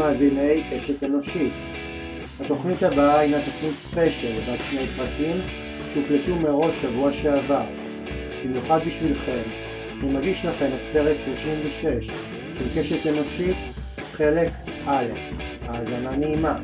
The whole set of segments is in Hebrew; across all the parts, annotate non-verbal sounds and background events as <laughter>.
למאזיני קשת אנושית. התוכנית הבאה הינה תוכנית ספיישל בת שני פרקים שהוקלטו מראש שבוע שעבר. במיוחד בשבילכם, אני מגיש לכם את פרק 36 של קשת אנושית, חלק א', האזנה נעימה.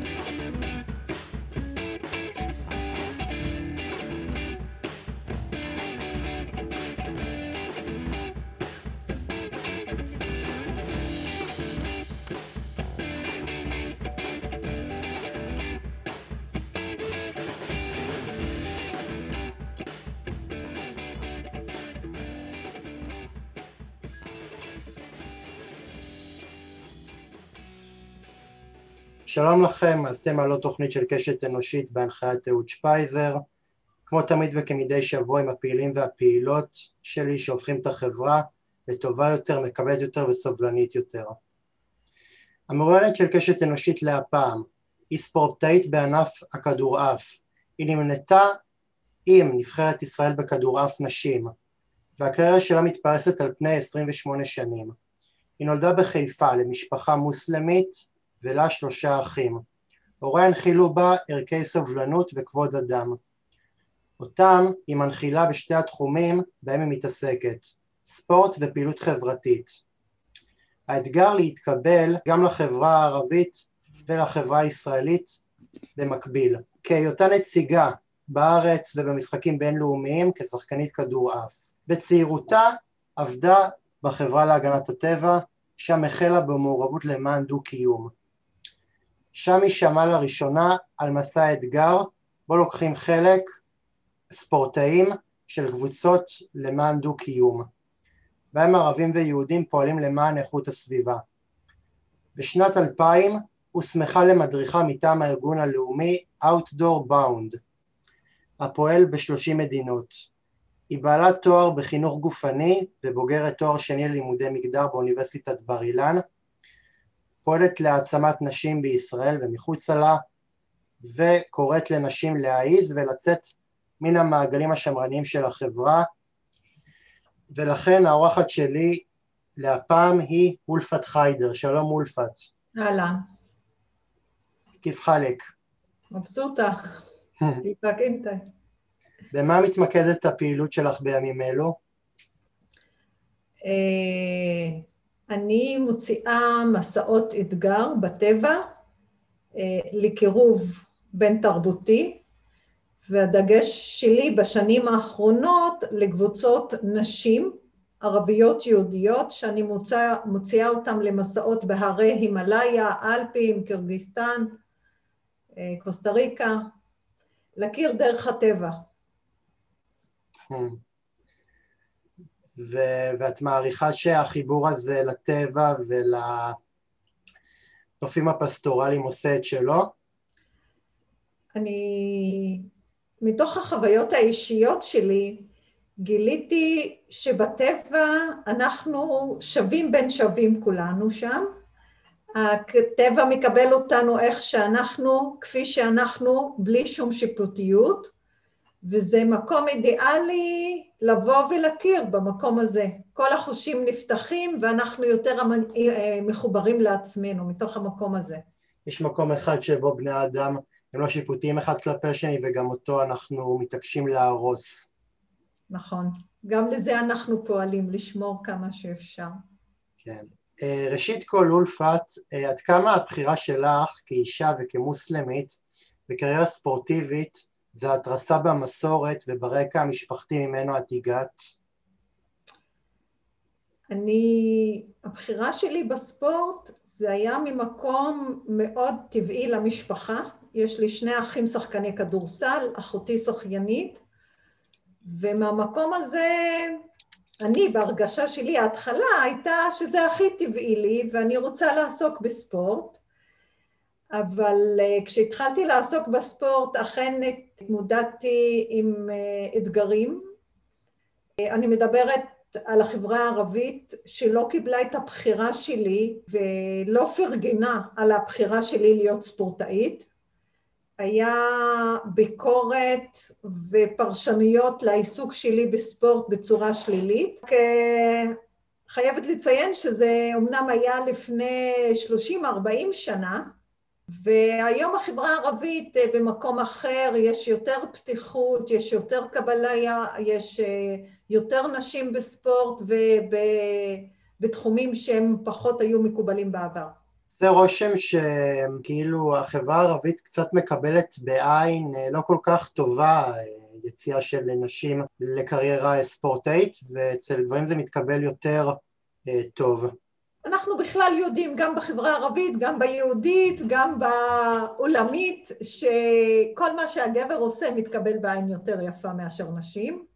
שלום לכם, אתם על עוד תוכנית של קשת אנושית בהנחיית אהוד שפייזר. כמו תמיד וכמדי שבוע עם הפעילים והפעילות שלי שהופכים את החברה לטובה יותר, מקבלת יותר וסובלנית יותר. המרואיינת של קשת אנושית להפעם היא ספורטאית בענף הכדורעף. היא נמנתה עם נבחרת ישראל בכדורעף נשים, והקריירה שלה מתפרסת על פני 28 שנים. היא נולדה בחיפה למשפחה מוסלמית ולה שלושה אחים. הוריה הנחילו בה ערכי סובלנות וכבוד אדם. אותם היא מנחילה בשתי התחומים בהם היא מתעסקת, ספורט ופעילות חברתית. האתגר להתקבל גם לחברה הערבית ולחברה הישראלית במקביל. כהיותה נציגה בארץ ובמשחקים בינלאומיים כשחקנית כדורעף. בצעירותה עבדה בחברה להגנת הטבע, שם החלה במעורבות למען דו-קיום. שם היא שמעה לראשונה על מסע אתגר בו לוקחים חלק ספורטאים של קבוצות למען דו-קיום, בהם ערבים ויהודים פועלים למען איכות הסביבה. בשנת 2000 הוסמכה למדריכה מטעם הארגון הלאומי Outdoor Bound, הפועל בשלושים מדינות. היא בעלת תואר בחינוך גופני ובוגרת תואר שני ללימודי מגדר באוניברסיטת בר אילן פועלת להעצמת נשים בישראל ומחוצה לה וקוראת לנשים להעיז ולצאת מן המעגלים השמרניים של החברה ולכן האורחת שלי להפעם היא אולפת חיידר, שלום אולפת. אהלן. כיף חלק? מבסוטה, אינטה. במה מתמקדת הפעילות שלך בימים אלו? אני מוציאה מסעות אתגר בטבע אה, לקירוב בין תרבותי והדגש שלי בשנים האחרונות לקבוצות נשים ערביות יהודיות שאני מוצא, מוציאה אותן למסעות בהרי הימאליה, אלפים, קירגיסטן, אה, קוסטה ריקה, להכיר דרך הטבע. Hmm. ו- ואת מעריכה שהחיבור הזה לטבע ולנופים הפסטורליים עושה את שלו? אני, מתוך החוויות האישיות שלי, גיליתי שבטבע אנחנו שווים בין שווים כולנו שם. הטבע מקבל אותנו איך שאנחנו, כפי שאנחנו, בלי שום שיפוטיות, וזה מקום אידיאלי לבוא ולהכיר במקום הזה. כל החושים נפתחים ואנחנו יותר אה, מחוברים לעצמנו מתוך המקום הזה. יש מקום אחד שבו בני האדם הם לא שיפוטיים אחד כלפי השני וגם אותו אנחנו מתעקשים להרוס. נכון. גם לזה אנחנו פועלים, לשמור כמה שאפשר. כן. אה, ראשית כל, אולפת, אה, עד כמה הבחירה שלך כאישה וכמוסלמית בקריירה ספורטיבית זה התרסה במסורת וברקע המשפחתי ממנו את הגעת? אני, הבחירה שלי בספורט זה היה ממקום מאוד טבעי למשפחה. יש לי שני אחים שחקני כדורסל, אחותי שחיינית, ומהמקום הזה אני בהרגשה שלי, ההתחלה הייתה שזה הכי טבעי לי ואני רוצה לעסוק בספורט, אבל אה, כשהתחלתי לעסוק בספורט אכן התמודדתי עם אה, אתגרים. אה, אני מדברת על החברה הערבית שלא קיבלה את הבחירה שלי ולא פרגנה על הבחירה שלי להיות ספורטאית. היה ביקורת ופרשנויות לעיסוק שלי בספורט בצורה שלילית. חייבת לציין שזה אמנם היה לפני 30-40 שנה, והיום החברה הערבית במקום אחר, יש יותר פתיחות, יש יותר קבלה, יש יותר נשים בספורט ובתחומים שהם פחות היו מקובלים בעבר. זה רושם שכאילו החברה הערבית קצת מקבלת בעין לא כל כך טובה יציאה של נשים לקריירה ספורטאית, ואצל גברים זה מתקבל יותר אה, טוב. אנחנו בכלל יודעים, גם בחברה הערבית, גם ביהודית, גם בעולמית, שכל מה שהגבר עושה מתקבל בעין יותר יפה מאשר נשים.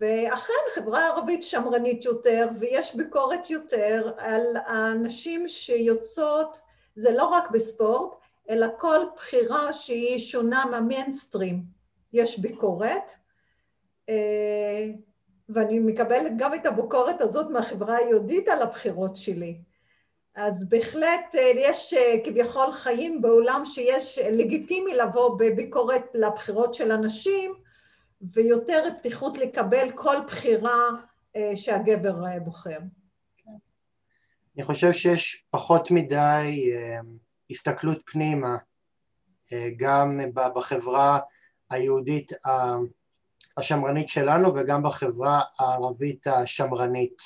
ואכן חברה ערבית שמרנית יותר ויש ביקורת יותר על הנשים שיוצאות, זה לא רק בספורט, אלא כל בחירה שהיא שונה מהמיינסטרים. יש ביקורת, אה, ואני מקבלת גם את הביקורת הזאת מהחברה היהודית על הבחירות שלי. אז בהחלט אה, יש אה, כביכול חיים בעולם שיש לגיטימי לבוא בביקורת לבחירות של אנשים, ויותר פתיחות לקבל כל בחירה שהגבר בוחר. אני חושב שיש פחות מדי הסתכלות פנימה, גם בחברה היהודית השמרנית שלנו וגם בחברה הערבית השמרנית.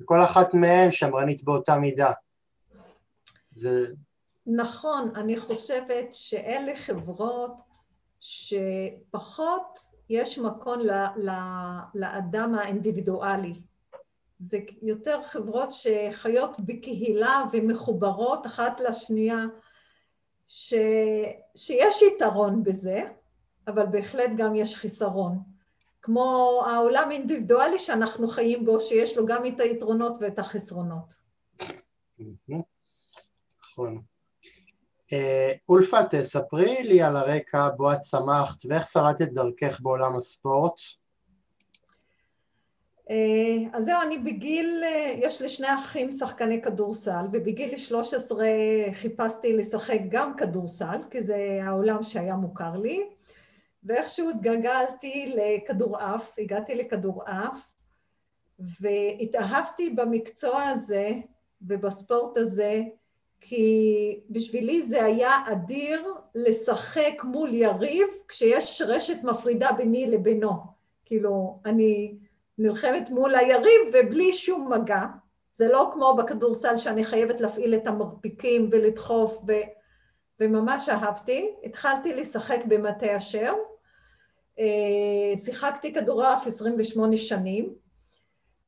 וכל אחת מהן שמרנית באותה מידה. זה... נכון, אני חושבת שאלה חברות שפחות יש מקום ל, ל, לאדם האינדיבידואלי. זה יותר חברות שחיות בקהילה ומחוברות אחת לשנייה, ש, שיש יתרון בזה, אבל בהחלט גם יש חיסרון. כמו העולם האינדיבידואלי שאנחנו חיים בו, שיש לו גם את היתרונות ואת החסרונות. נכון. אה, אולפה, תספרי לי על הרקע בו את צמחת ואיך סלטת דרכך בעולם הספורט. אה, אז זהו, אני בגיל, אה, יש לי שני אחים שחקני כדורסל, ובגיל 13 חיפשתי לשחק גם כדורסל, כי זה העולם שהיה מוכר לי. ואיכשהו התגלגלתי לכדורעף, הגעתי לכדורעף, והתאהבתי במקצוע הזה ובספורט הזה, כי בשבילי זה היה אדיר לשחק מול יריב כשיש רשת מפרידה ביני לבינו. כאילו, אני נלחמת מול היריב ובלי שום מגע. זה לא כמו בכדורסל שאני חייבת להפעיל את המרפיקים ולדחוף, ו... וממש אהבתי. התחלתי לשחק במטה אשר, שיחקתי כדורעף 28 שנים,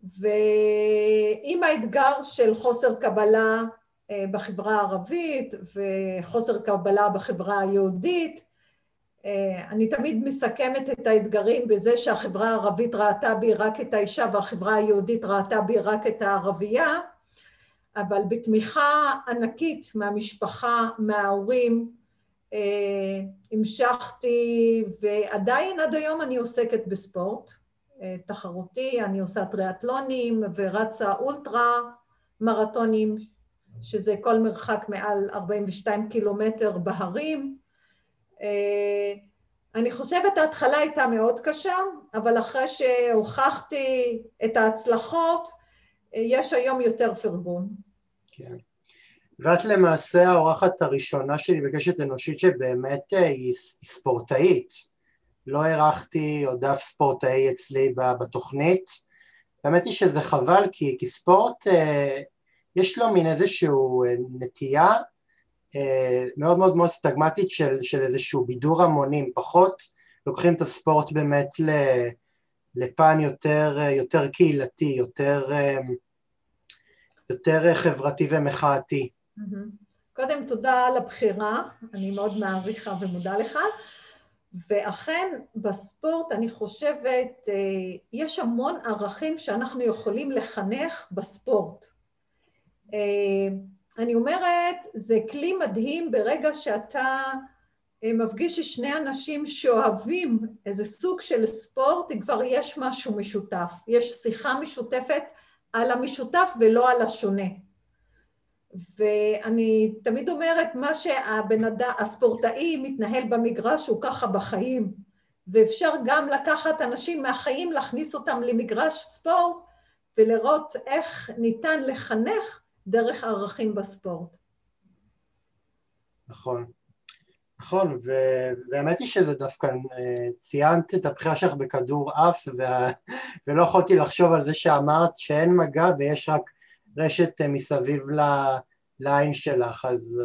ועם האתגר של חוסר קבלה אה, בחברה הערבית וחוסר קבלה בחברה היהודית, אה, אני תמיד מסכמת את האתגרים בזה שהחברה הערבית ראתה בי רק את האישה והחברה היהודית ראתה בי רק את הערבייה, אבל בתמיכה ענקית מהמשפחה, מההורים, אה, המשכתי ועדיין עד היום אני עוסקת בספורט אה, תחרותי, אני עושה טריאטלונים ורצה אולטרה מרתונים, שזה כל מרחק מעל 42 קילומטר בהרים. אה, אני חושבת ההתחלה הייתה מאוד קשה, אבל אחרי שהוכחתי את ההצלחות, יש היום יותר פרגון. כן. ואת למעשה האורחת הראשונה שלי בקשת אנושית שבאמת אה, היא ספורטאית. לא הערכתי עוד אף ספורטאי אצלי בתוכנית. האמת היא שזה חבל כי, כי ספורט אה, יש לו מין איזושהי אה, נטייה מאוד מאוד מאוד סטגמטית של, של איזשהו בידור המונים, פחות לוקחים את הספורט באמת לפן יותר, יותר קהילתי, יותר, יותר חברתי ומחאתי. קודם תודה על הבחירה, אני מאוד מעריכה ומודה לך. ואכן בספורט אני חושבת, אה, יש המון ערכים שאנחנו יכולים לחנך בספורט. אה, אני אומרת, זה כלי מדהים ברגע שאתה אה, מפגיש ששני אנשים שאוהבים איזה סוג של ספורט, כבר יש משהו משותף. יש שיחה משותפת על המשותף ולא על השונה. ואני תמיד אומרת, מה שהבן אדם, הספורטאי מתנהל במגרש הוא ככה בחיים, ואפשר גם לקחת אנשים מהחיים, להכניס אותם למגרש ספורט, ולראות איך ניתן לחנך דרך ערכים בספורט. נכון. נכון, והאמת היא שזה דווקא, אה, ציינת את הבחירה שלך בכדור וה... ולא יכולתי לחשוב על זה שאמרת שאין מגע ויש רק רשת אה, מסביב לעין שלך, אז,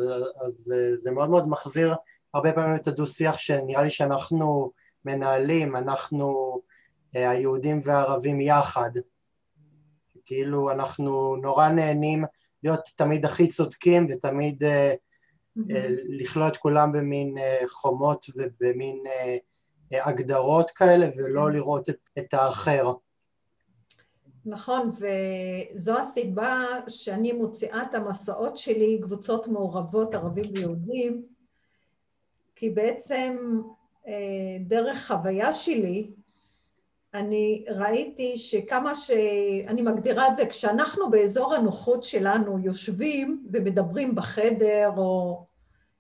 אז אה, זה מאוד מאוד מחזיר הרבה פעמים את הדו-שיח שנראה לי שאנחנו מנהלים, אנחנו היהודים והערבים יחד, כאילו אנחנו נורא נהנים להיות תמיד הכי צודקים ותמיד אה, לכלוא את כולם במין אה, חומות ובמין אה, הגדרות כאלה ולא. לראות את, את האחר. נכון, וזו הסיבה שאני מוציאה את המסעות שלי, קבוצות מעורבות ערבים ויהודים, כי בעצם דרך חוויה שלי, אני ראיתי שכמה ש... אני מגדירה את זה, כשאנחנו באזור הנוחות שלנו יושבים ומדברים בחדר או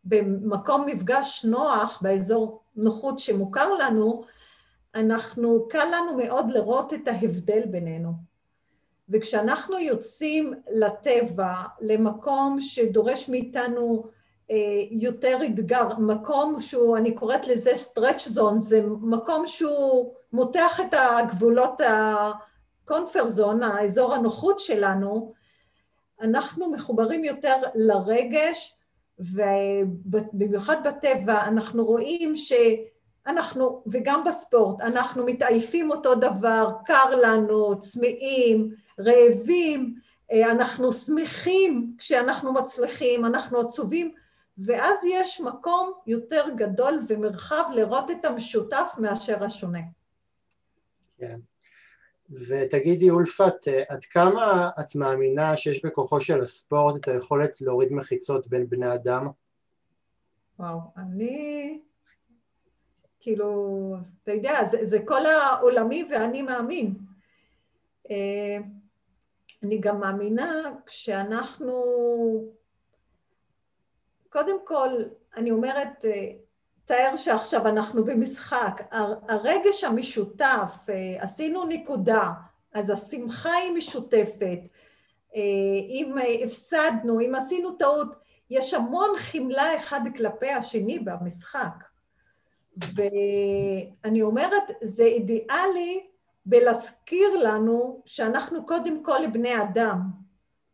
במקום מפגש נוח, באזור נוחות שמוכר לנו, אנחנו, קל לנו מאוד לראות את ההבדל בינינו. וכשאנחנו יוצאים לטבע, למקום שדורש מאיתנו אה, יותר אתגר, מקום שהוא, אני קוראת לזה stretch zone, זה מקום שהוא מותח את הגבולות ה-comfort zone, האזור הנוחות שלנו, אנחנו מחוברים יותר לרגש ובמיוחד בטבע אנחנו רואים שאנחנו, וגם בספורט, אנחנו מתעייפים אותו דבר, קר לנו, צמאים, רעבים, אה, אנחנו שמחים כשאנחנו מצליחים, אנחנו עצובים, ואז יש מקום יותר גדול ומרחב לראות את המשותף מאשר השונה. כן. ותגידי אולפת, עד כמה את מאמינה שיש בכוחו של הספורט את היכולת להוריד מחיצות בין בני אדם? וואו, אני... כאילו, אתה יודע, זה, זה כל העולמי ואני מאמין. אה, אני גם מאמינה כשאנחנו... קודם כל, אני אומרת, אה, תאר שעכשיו אנחנו במשחק, הרגש המשותף, אה, עשינו נקודה, אז השמחה היא משותפת, אה, אם הפסדנו, אם עשינו טעות, יש המון חמלה אחד כלפי השני במשחק. ואני אומרת, זה אידיאלי בלהזכיר לנו שאנחנו קודם כל בני אדם,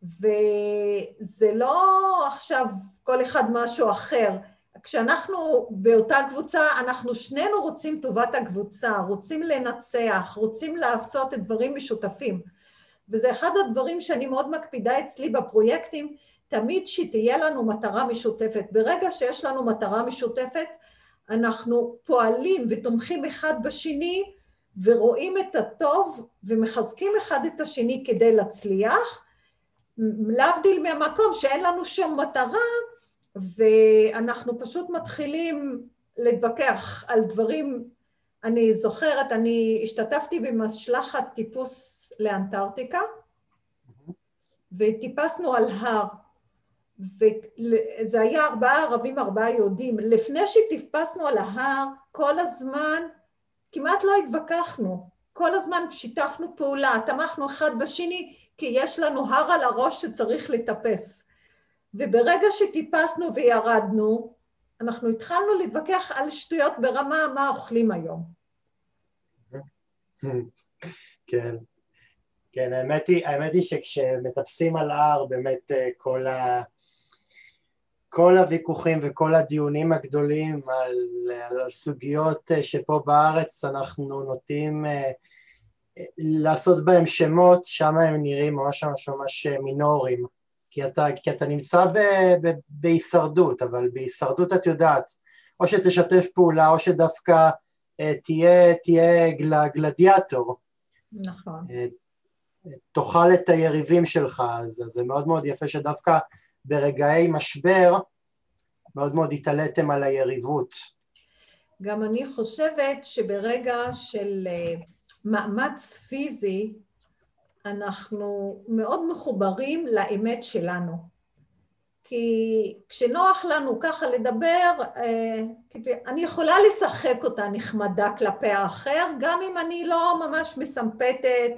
וזה לא עכשיו כל אחד משהו אחר. כשאנחנו באותה קבוצה, אנחנו שנינו רוצים טובת הקבוצה, רוצים לנצח, רוצים לעשות דברים משותפים. וזה אחד הדברים שאני מאוד מקפידה אצלי בפרויקטים, תמיד שתהיה לנו מטרה משותפת. ברגע שיש לנו מטרה משותפת, אנחנו פועלים ותומכים אחד בשני ורואים את הטוב ומחזקים אחד את השני כדי להצליח, להבדיל מהמקום שאין לנו שום מטרה, ואנחנו פשוט מתחילים להתווכח על דברים, אני זוכרת, אני השתתפתי במשלחת טיפוס לאנטארקטיקה וטיפסנו על הר וזה היה ארבעה ערבים, ארבעה יהודים. לפני שטיפסנו על ההר, כל הזמן כמעט לא התווכחנו. כל הזמן שיתפנו פעולה, תמכנו אחד בשני, כי יש לנו הר על הראש שצריך לטפס. וברגע שטיפסנו וירדנו, אנחנו התחלנו להתווכח על שטויות ברמה מה אוכלים היום. <laughs> כן, כן, האמת היא, האמת היא שכשמטפסים על הר באמת אה, כל, ה, כל הוויכוחים וכל הדיונים הגדולים על, על סוגיות אה, שפה בארץ אנחנו נוטים אה, לעשות בהם שמות, שם הם נראים ממש ממש ממש מינוריים. כי אתה, כי אתה נמצא ב, ב, בהישרדות, אבל בהישרדות את יודעת, או שתשתף פעולה או שדווקא אה, תהיה, תהיה גל, גלדיאטור. נכון. אה, תאכל את היריבים שלך, אז זה מאוד מאוד יפה שדווקא ברגעי משבר מאוד מאוד התעליתם על היריבות. גם אני חושבת שברגע של אה, מאמץ פיזי, אנחנו מאוד מחוברים לאמת שלנו. כי כשנוח לנו ככה לדבר, אה, אני יכולה לשחק אותה נחמדה כלפי האחר, גם אם אני לא ממש מסמפתת,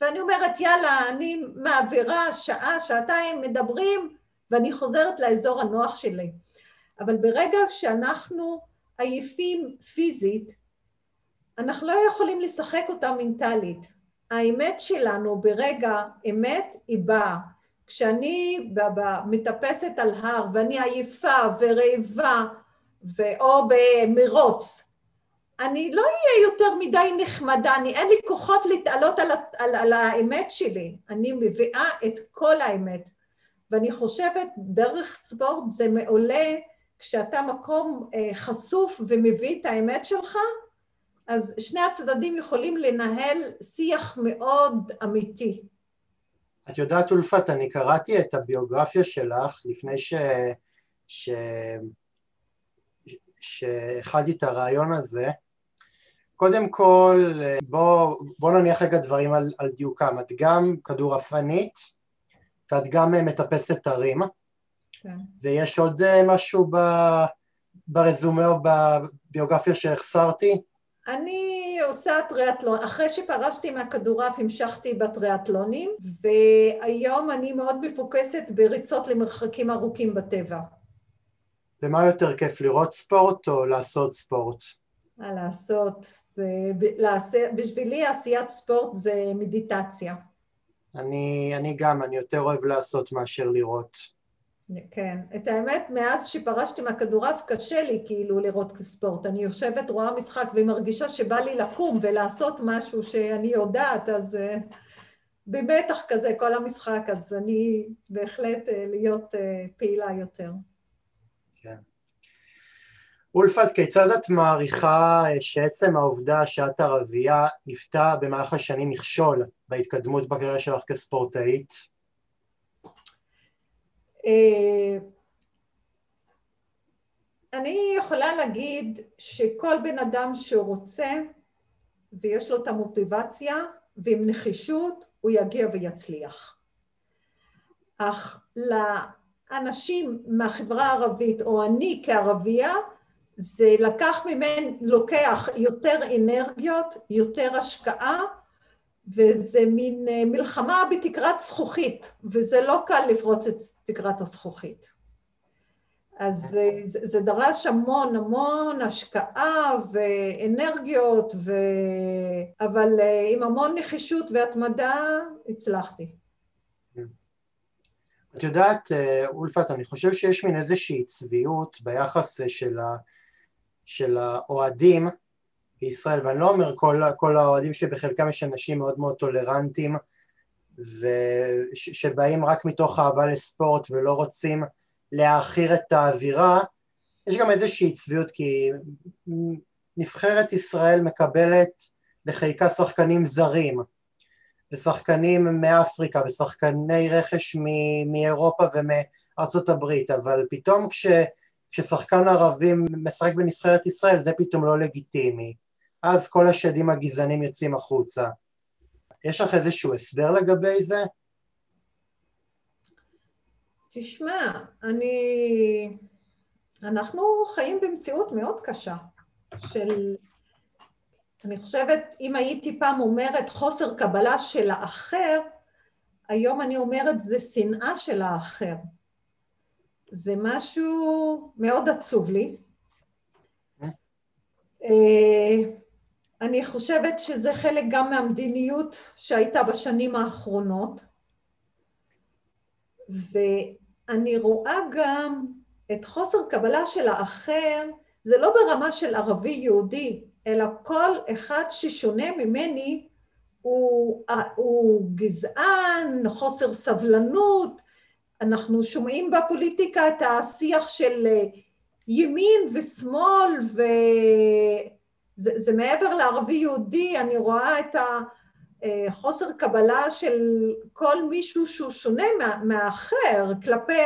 ואני אומרת, יאללה, אני מעבירה שעה, שעתיים, מדברים, ואני חוזרת לאזור הנוח שלי. אבל ברגע שאנחנו עייפים פיזית, אנחנו לא יכולים לשחק אותה מנטלית. האמת שלנו ברגע אמת היא באה. כשאני מטפסת על הר ואני עייפה ורעבה או במרוץ, אני לא אהיה יותר מדי נחמדה, אני, אין לי כוחות להתעלות על, על, על האמת שלי, אני מביאה את כל האמת. ואני חושבת, דרך ספורט זה מעולה כשאתה מקום אה, חשוף ומביא את האמת שלך, אז שני הצדדים יכולים לנהל שיח מאוד אמיתי. את יודעת, אולפת, אני קראתי את הביוגרפיה שלך לפני ש... ש... שהכנתי את הרעיון הזה. קודם כל, בוא, בוא נניח רגע דברים על, על דיוקם. את גם כדורעפרנית, ואת גם מטפסת הרים, כן. ויש עוד משהו ב, ברזומה או בביוגרפיה שהחסרתי? אני עושה טריאטלון, אחרי שפרשתי מהכדורעף המשכתי בטריאטלונים והיום אני מאוד מפוקסת בריצות למרחקים ארוכים בטבע. ומה יותר כיף, לראות ספורט או לעשות ספורט? מה לעשות, זה, בשבילי עשיית ספורט זה מדיטציה. אני, אני גם, אני יותר אוהב לעשות מאשר לראות. כן, את האמת, מאז שפרשתי מהכדורעף קשה לי כאילו לראות כספורט. אני יושבת, רואה משחק ומרגישה שבא לי לקום ולעשות משהו שאני יודעת, אז uh, במתח כזה כל המשחק, אז אני בהחלט uh, להיות uh, פעילה יותר. אולפת, כיצד את מעריכה שעצם העובדה שאת ערבייה היוותה במהלך השנים מכשול בהתקדמות בקריירה שלך כספורטאית? אה, אני יכולה להגיד שכל בן אדם שרוצה ויש לו את המוטיבציה ועם נחישות הוא יגיע ויצליח. אך לאנשים מהחברה הערבית או אני כערבייה זה לקח ממני, לוקח יותר אנרגיות, יותר השקעה וזה מין אה, מלחמה בתקרת זכוכית, וזה לא קל לפרוץ את תקרת הזכוכית. אז זה, זה דרש המון המון השקעה ואנרגיות, ו... אבל אה, עם המון נחישות והתמדה הצלחתי. את יודעת, אה, אולפת, אני חושב שיש מין איזושהי צביעות ביחס של, ה... של האוהדים בישראל, ואני לא אומר כל, כל האוהדים שבחלקם יש אנשים מאוד מאוד טולרנטים ושבאים רק מתוך אהבה לספורט ולא רוצים להעכיר את האווירה, יש גם איזושהי צביעות כי נבחרת ישראל מקבלת לחיקה שחקנים זרים ושחקנים מאפריקה ושחקני רכש מאירופה ומארצות הברית, אבל פתאום כש, כששחקן ערבי משחק בנבחרת ישראל זה פתאום לא לגיטימי. אז כל השדים הגזענים יוצאים החוצה. יש לך איזשהו הסבר לגבי זה? תשמע, אני... אנחנו חיים במציאות מאוד קשה של... אני חושבת, אם הייתי פעם אומרת חוסר קבלה של האחר, היום אני אומרת זה שנאה של האחר. זה משהו מאוד עצוב לי. אה? אה, אני חושבת שזה חלק גם מהמדיניות שהייתה בשנים האחרונות, ואני רואה גם את חוסר קבלה של האחר, זה לא ברמה של ערבי יהודי, אלא כל אחד ששונה ממני הוא, הוא גזען, חוסר סבלנות, אנחנו שומעים בפוליטיקה את השיח של ימין ושמאל ו... זה, זה מעבר לערבי יהודי, אני רואה את החוסר קבלה של כל מישהו שהוא שונה מה, מהאחר, כלפי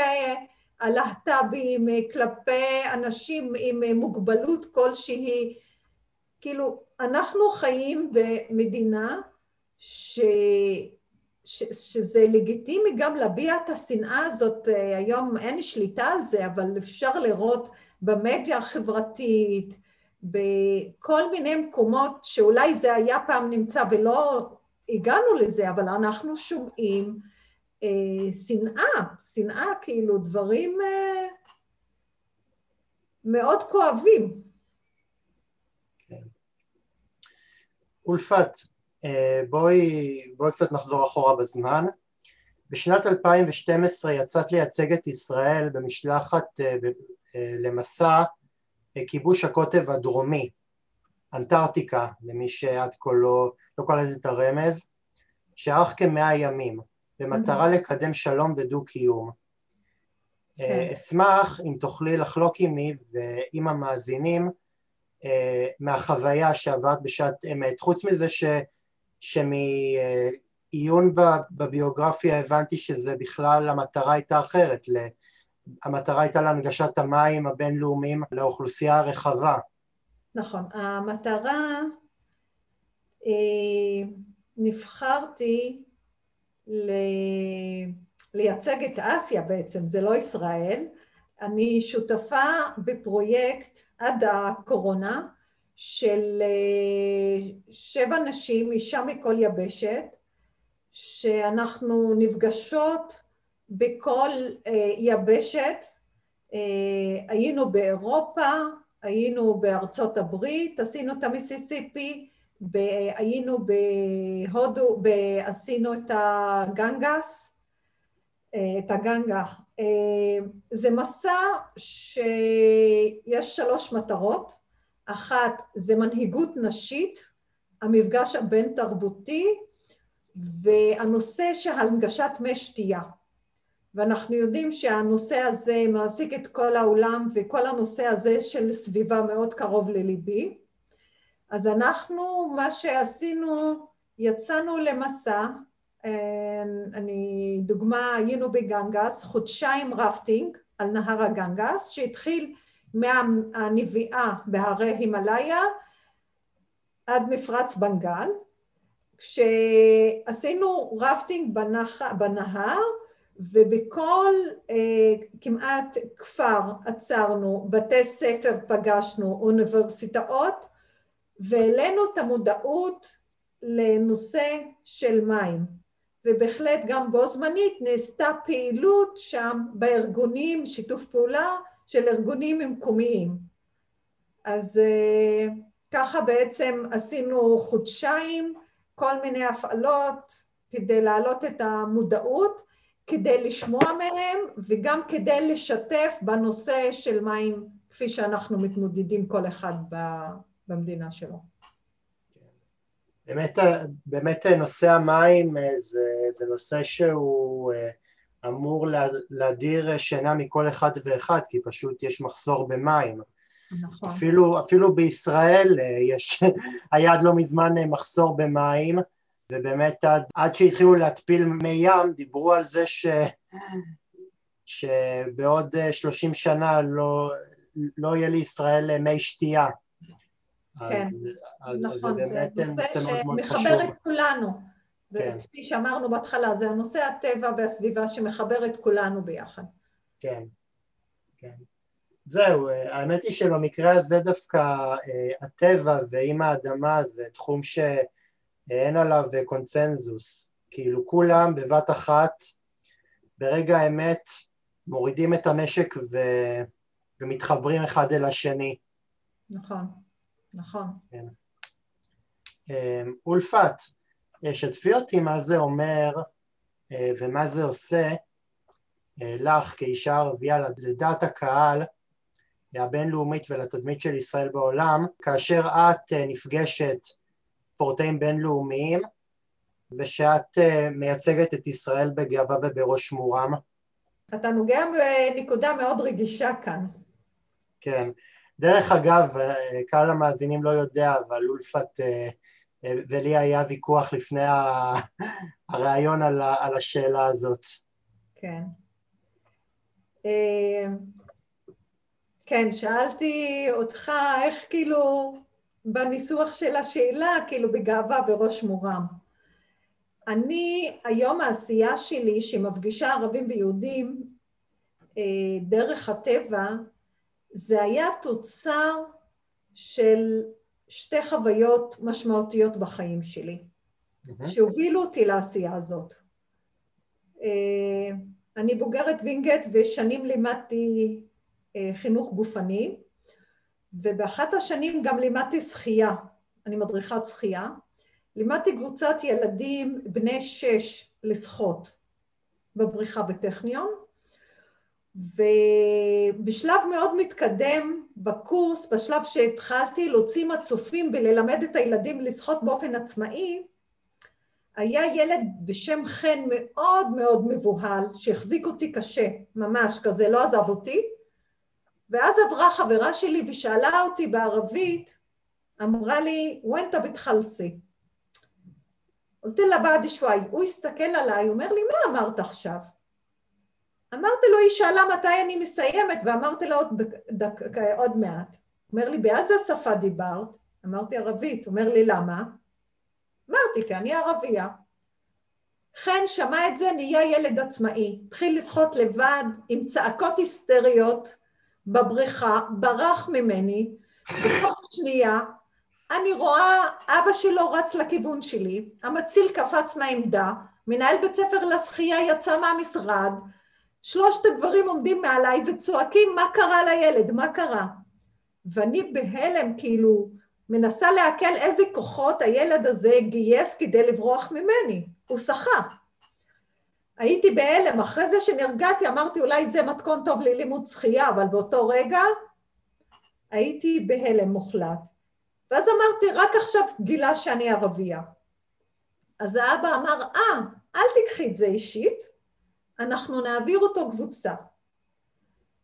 הלהט"בים, כלפי אנשים עם מוגבלות כלשהי. כאילו, אנחנו חיים במדינה ש... ש... שזה לגיטימי גם להביע את השנאה הזאת, היום אין שליטה על זה, אבל אפשר לראות במדיה החברתית, בכל מיני מקומות שאולי זה היה פעם נמצא ולא הגענו לזה, אבל אנחנו שומעים אה, שנאה, שנאה כאילו דברים אה, מאוד כואבים. כן. אולפת, אה, בואי, בואי קצת נחזור אחורה בזמן. בשנת 2012 יצאת לייצג את ישראל במשלחת אה, אה, למסע כיבוש הקוטב הדרומי, אנטארקטיקה, למי שעד כה לא, לא קולט את הרמז, שארך כמאה ימים, במטרה לקדם שלום ודו-קיום. כן. אשמח אם תוכלי לחלוק עימי ועם המאזינים מהחוויה שעברת בשעת אמת, חוץ מזה ש... שמעיון בביוגרפיה הבנתי שזה בכלל המטרה הייתה אחרת, המטרה הייתה להנגשת המים הבינלאומיים לאוכלוסייה הרחבה. נכון, המטרה, אה, נבחרתי ל... לייצג את אסיה בעצם, זה לא ישראל, אני שותפה בפרויקט עד הקורונה של אה, שבע נשים, אישה מכל יבשת, שאנחנו נפגשות בכל אה, יבשת, אה, היינו באירופה, היינו בארצות הברית, עשינו את המיסיסיפי, היינו בהודו, עשינו את הגנגס, את הגנגה. זה מסע שיש שלוש מטרות, אחת זה מנהיגות נשית, המפגש הבין תרבותי והנושא של הנגשת מי שתייה. ואנחנו יודעים שהנושא הזה מעסיק את כל העולם וכל הנושא הזה של סביבה מאוד קרוב לליבי. אז אנחנו, מה שעשינו, יצאנו למסע, אה, אני, דוגמה, היינו בגנגס, חודשיים רפטינג על נהר הגנגס, שהתחיל מהנביעה בהרי הימאליה עד מפרץ בנגל, כשעשינו רפטינג בנח, בנהר ובכל אה, כמעט כפר עצרנו, בתי ספר פגשנו, אוניברסיטאות והעלינו את המודעות לנושא של מים. ובהחלט גם בו זמנית נעשתה פעילות שם בארגונים, שיתוף פעולה של ארגונים מקומיים. אז אה, ככה בעצם עשינו חודשיים כל מיני הפעלות כדי להעלות את המודעות, כדי לשמוע מהם וגם כדי לשתף בנושא של מים כפי שאנחנו מתמודדים כל אחד במדינה שלו. באמת, באמת נושא המים אה, זה, זה נושא שהוא אה, אמור להדיר שינה מכל אחד ואחד, כי פשוט יש מחסור במים. נכון. אפילו, אפילו בישראל אה, יש, <laughs> היה עד לא מזמן אה, מחסור במים, ובאמת עד, עד שהתחילו להתפיל מי ים דיברו על זה ש, <laughs> שבעוד 30 אה, שנה לא, לא יהיה לישראל מי שתייה. כן, אז, נכון, אז זה באמת זה נושא שמחבר את כולנו. כן. וכפי שאמרנו בהתחלה, זה הנושא הטבע והסביבה שמחבר את כולנו ביחד. כן, כן. זהו, האמת היא שבמקרה הזה דווקא אה, הטבע ועם האדמה זה תחום שאין עליו קונצנזוס. כאילו כולם בבת אחת, ברגע האמת, מורידים את הנשק ו... ומתחברים אחד אל השני. נכון, נכון. כן. אה, אולפת, שתפי אותי מה זה אומר אה, ומה זה עושה אה, לך כאישה ערבייה לדעת הקהל הבינלאומית ולתדמית של ישראל בעולם כאשר את אה, נפגשת ספורטאים בינלאומיים ושאת מייצגת את ישראל בגאווה ובראש מורם. אתה נוגע בנקודה מאוד רגישה כאן. כן. דרך אגב, קהל המאזינים לא יודע, אבל אולפת ולי היה ויכוח לפני <laughs> הריאיון על, על השאלה הזאת. כן. אה, כן, שאלתי אותך איך כאילו בניסוח של השאלה, כאילו בגאווה בראש מורם. אני, היום העשייה שלי שמפגישה ערבים ויהודים אה, דרך הטבע, זה היה תוצר של שתי חוויות משמעותיות בחיים שלי. mm-hmm. שהובילו אותי לעשייה הזאת. אה, אני בוגרת וינגייט ושנים לימדתי אה, חינוך גופני, ובאחת השנים גם לימדתי שחייה, אני מדריכת שחייה. לימדתי קבוצת ילדים בני שש לשחות בבריכה בטכניון, ובשלב מאוד מתקדם בקורס, בשלב שהתחלתי להוציא מצופים וללמד את הילדים לשחות באופן עצמאי, היה ילד בשם חן מאוד מאוד מבוהל, שהחזיק אותי קשה, ממש כזה, לא עזב אותי, ואז עברה חברה שלי ושאלה אותי בערבית, אמרה לי, וונטה בתחלסי. قلت לה בעד שוואי, הוא הסתכל עליי, אומר לי, מה אמרת עכשיו? אמרתי לו, היא שאלה מתי אני מסיימת, ואמרתי לה עוד, דק, דק, עוד מעט. אומר לי, באיזה שפה דיברת? אמרתי ערבית. אומר לי, למה? אמרתי, כי אני ערבייה. חן שמע את זה, נהיה ילד עצמאי. התחיל לשחות לבד, עם צעקות היסטריות בבריכה, ברח ממני, בכל שנייה. אני רואה אבא שלו רץ לכיוון שלי, המציל קפץ מהעמדה, מנהל בית ספר לשחייה יצא מהמשרד, שלושת הגברים עומדים מעליי וצועקים מה קרה לילד, מה קרה? ואני בהלם, כאילו, מנסה לעכל איזה כוחות הילד הזה גייס כדי לברוח ממני, הוא שחה. הייתי בהלם, אחרי זה שנרגעתי אמרתי אולי זה מתכון טוב ללימוד שחייה, אבל באותו רגע הייתי בהלם מוחלט. ואז אמרתי, רק עכשיו גילה שאני ערבייה. אז האבא אמר, אה, אל תיקחי את זה אישית, אנחנו נעביר אותו קבוצה.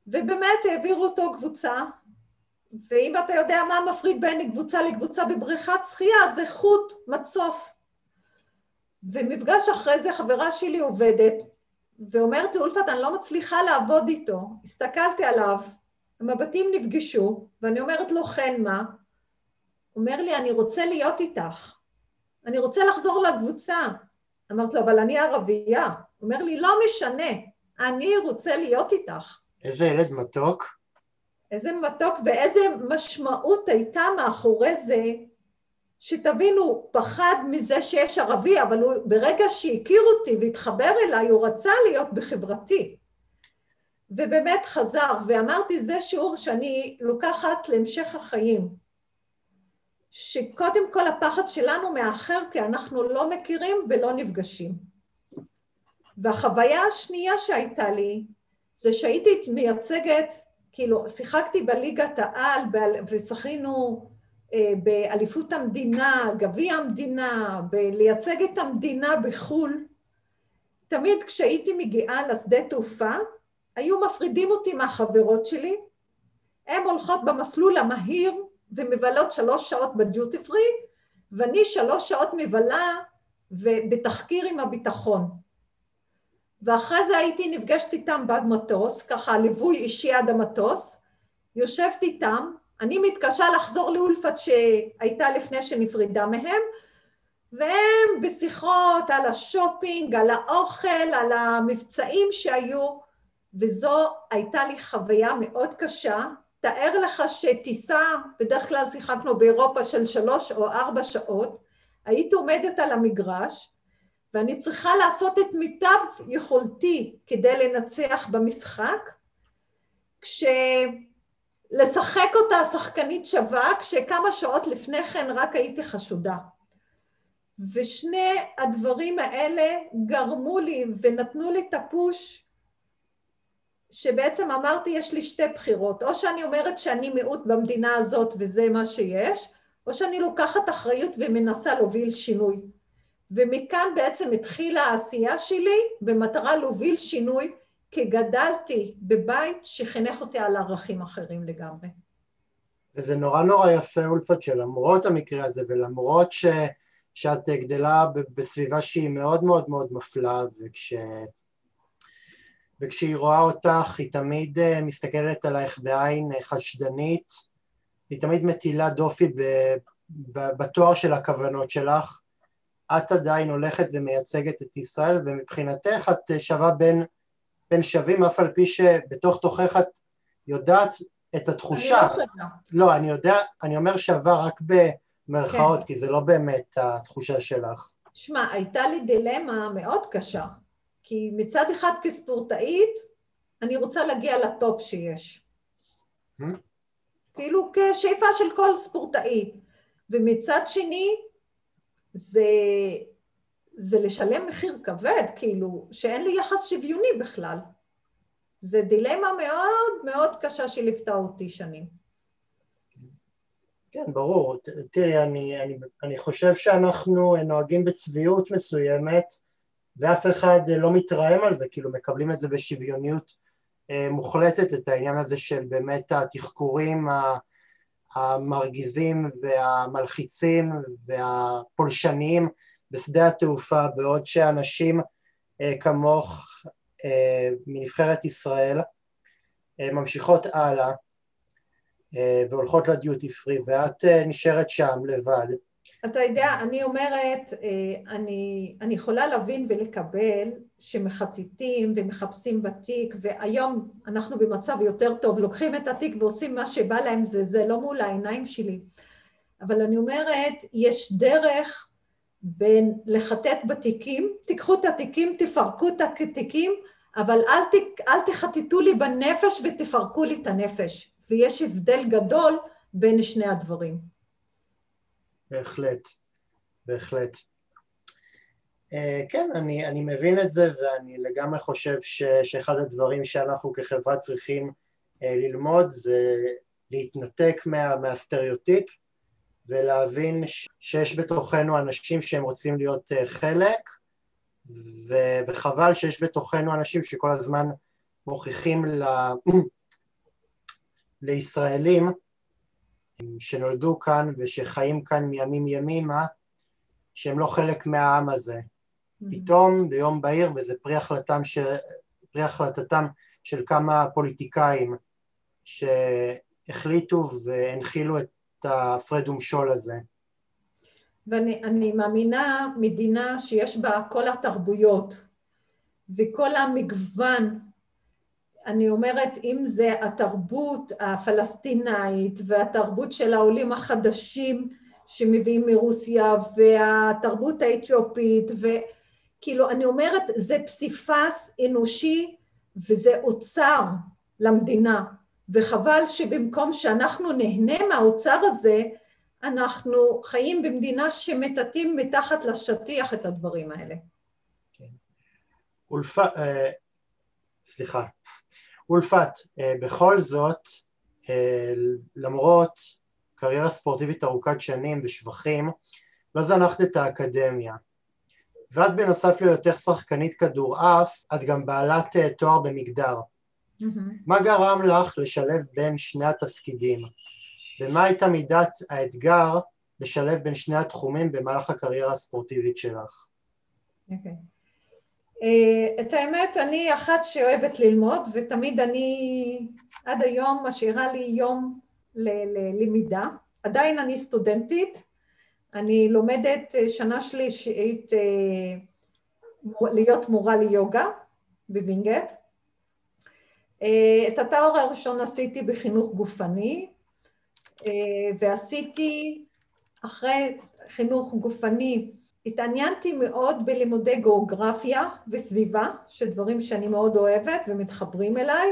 ובאמת העבירו אותו קבוצה, ואם אתה יודע מה מפריד בין קבוצה לקבוצה בבריכת שחייה, זה חוט, מצוף. ומפגש אחרי זה חברה שלי עובדת, ואומרת אולפת, אני לא מצליחה לעבוד איתו. הסתכלתי עליו, המבטים נפגשו, ואני אומרת לו, חן, מה? אומר לי, אני רוצה להיות איתך. אני רוצה לחזור לקבוצה. אמרתי לו, אבל אני ערבייה. אומר לי, לא משנה, אני רוצה להיות איתך. איזה ילד מתוק. איזה מתוק ואיזה משמעות הייתה מאחורי זה, שתבינו, פחד מזה שיש ערבי, אבל הוא, ברגע שהכיר אותי והתחבר אליי, הוא רצה להיות בחברתי. ובאמת חזר, ואמרתי, זה שיעור שאני לוקחת להמשך החיים. שקודם כל הפחד שלנו מאחר, כי אנחנו לא מכירים ולא נפגשים. והחוויה השנייה שהייתה לי, זה שהייתי מייצגת, כאילו, שיחקתי בליגת העל ושחינו אה, באליפות המדינה, גביע המדינה, בלייצג את המדינה בחו"ל. תמיד כשהייתי מגיעה לשדה תעופה, היו מפרידים אותי מהחברות שלי, הן הולכות במסלול המהיר ומבלות שלוש שעות בדיוטי פרי, ואני שלוש שעות מבלה בתחקיר עם הביטחון. ואחרי זה הייתי נפגשת איתם במטוס, ככה ליווי אישי עד המטוס, יושבת איתם, אני מתקשה לחזור לאולפת שהייתה לפני שנפרידה מהם, והם בשיחות על השופינג, על האוכל, על המבצעים שהיו, וזו הייתה לי חוויה מאוד קשה. תאר לך שטיסה, בדרך כלל שיחקנו באירופה של שלוש או ארבע שעות, היית עומדת על המגרש, ואני צריכה לעשות את מיטב יכולתי כדי לנצח במשחק, כשלשחק אותה שחקנית שווה, כשכמה שעות לפני כן רק הייתי חשודה. ושני הדברים האלה גרמו לי ונתנו לי את הפוש שבעצם אמרתי יש לי שתי בחירות, או שאני אומרת שאני מיעוט במדינה הזאת וזה מה שיש, או שאני לוקחת אחריות ומנסה להוביל שינוי. ומכאן בעצם התחילה העשייה שלי במטרה להוביל שינוי, כי גדלתי בבית שחינך אותי על ערכים אחרים לגמרי. וזה נורא נורא יפה, אולפת, שלמרות המקרה הזה ולמרות ש... שאת גדלה בסביבה שהיא מאוד מאוד מאוד מפלה, וכש... וכשהיא רואה אותך היא תמיד אה, מסתכלת עלייך בעין אה, חשדנית, היא תמיד מטילה דופי ב... בתואר של הכוונות שלך, את עדיין הולכת ומייצגת את ישראל ומבחינתך את שווה בין, בין שווים אף על פי שבתוך תוכך את יודעת את התחושה. אני לא שווה. לא, אני יודע, אני אומר שווה רק במרכאות, כן. כי זה לא באמת התחושה שלך. שמע, הייתה לי דילמה מאוד קשה, כי מצד אחד כספורטאית, אני רוצה להגיע לטופ שיש. Hmm? כאילו כשאיפה של כל ספורטאי. ומצד שני, זה, זה לשלם מחיר כבד, כאילו, שאין לי יחס שוויוני בכלל. זה דילמה מאוד מאוד קשה שליוותה אותי שנים. כן, ברור. תראי, אני, אני, אני חושב שאנחנו נוהגים בצביעות מסוימת ואף אחד לא מתרעם על זה, כאילו מקבלים את זה בשוויוניות אה, מוחלטת, את העניין הזה של באמת התחקורים המרגיזים והמלחיצים והפולשניים בשדה התעופה, בעוד שאנשים אה, כמוך אה, מנבחרת ישראל ממשיכות הלאה והולכות לדיוטי פרי ואת נשארת שם לבד אתה יודע, אני אומרת, אה, אני, אני יכולה להבין ולקבל שמחטטים ומחפשים בתיק, והיום אנחנו במצב יותר טוב, לוקחים את התיק ועושים מה שבא להם, זה, זה לא מול העיניים שלי. אבל אני אומרת, יש דרך בין לחטט בתיקים, תיקחו את התיקים, תפרקו את התיקים, אבל אל, ת, אל תחטטו לי בנפש ותפרקו לי את הנפש. ויש הבדל גדול בין שני הדברים. בהחלט, בהחלט. Uh, כן, אני, אני מבין את זה ואני לגמרי חושב ש, שאחד הדברים שאנחנו כחברה צריכים uh, ללמוד זה להתנתק מה, מהסטריאוטיפ ולהבין שיש בתוכנו אנשים שהם רוצים להיות uh, חלק ו, וחבל שיש בתוכנו אנשים שכל הזמן מוכיחים ל, <clears throat> לישראלים שנולדו כאן ושחיים כאן מימים ימימה, שהם לא חלק מהעם הזה. Mm-hmm. פתאום ביום בהיר, וזה פרי, החלטתם ש... פרי החלטתם של כמה פוליטיקאים שהחליטו והנחילו את ההפרד ומשול הזה. ואני מאמינה מדינה שיש בה כל התרבויות וכל המגוון אני אומרת, אם זה התרבות הפלסטינאית והתרבות של העולים החדשים שמביאים מרוסיה והתרבות האתיופית וכאילו אני אומרת זה פסיפס אנושי וזה אוצר למדינה וחבל שבמקום שאנחנו נהנה מהאוצר הזה אנחנו חיים במדינה שמטאטאים מתחת לשטיח את הדברים האלה. כן. אולפה, אה, סליחה, אולפת, אה, בכל זאת, אה, למרות קריירה ספורטיבית ארוכת שנים ושבחים, לא זנחת את האקדמיה. ואת בנוסף להיותך שחקנית כדורעף, את גם בעלת אה, תואר במגדר. Mm-hmm. מה גרם לך לשלב בין שני התפקידים? ומה הייתה מידת האתגר לשלב בין שני התחומים במהלך הקריירה הספורטיבית שלך? אוקיי. Okay. אה, את האמת, אני אחת שאוהבת ללמוד, ותמיד אני עד היום משאירה לי יום ללמידה. עדיין אני סטודנטית, אני לומדת אה, שנה שלישית אה, להיות מורה ליוגה בווינגייט. את התואר הראשון עשיתי בחינוך גופני, ועשיתי אחרי חינוך גופני התעניינתי מאוד בלימודי גיאוגרפיה וסביבה, שדברים שאני מאוד אוהבת ומתחברים אליי,